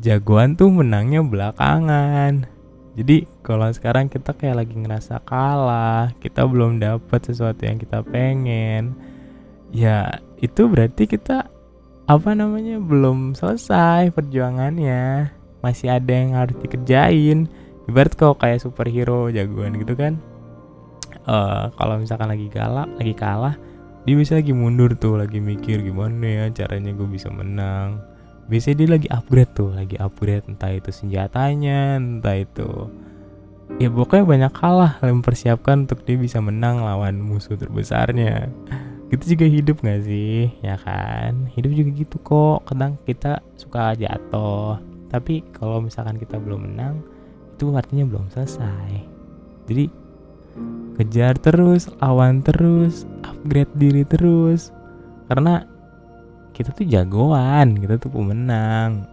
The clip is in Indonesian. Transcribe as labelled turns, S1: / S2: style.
S1: jagoan tuh menangnya belakangan. Jadi kalau sekarang kita kayak lagi ngerasa kalah kita belum dapat sesuatu yang kita pengen ya itu berarti kita apa namanya belum selesai perjuangannya. Masih ada yang harus dikerjain. Ibarat kalau kayak superhero jagoan gitu kan uh, kalau misalkan lagi galak lagi kalah dia bisa lagi mundur tuh lagi mikir gimana ya caranya gue bisa menang biasanya dia lagi upgrade tuh lagi upgrade entah itu senjatanya entah itu ya pokoknya banyak kalah mempersiapkan untuk dia bisa menang lawan musuh terbesarnya. Gitu juga hidup gak sih? Ya kan? Hidup juga gitu kok. Kadang kita suka jatuh. Tapi kalau misalkan kita belum menang itu artinya belum selesai. Jadi kejar terus lawan terus upgrade diri terus. Karena kita tuh jagoan kita tuh pemenang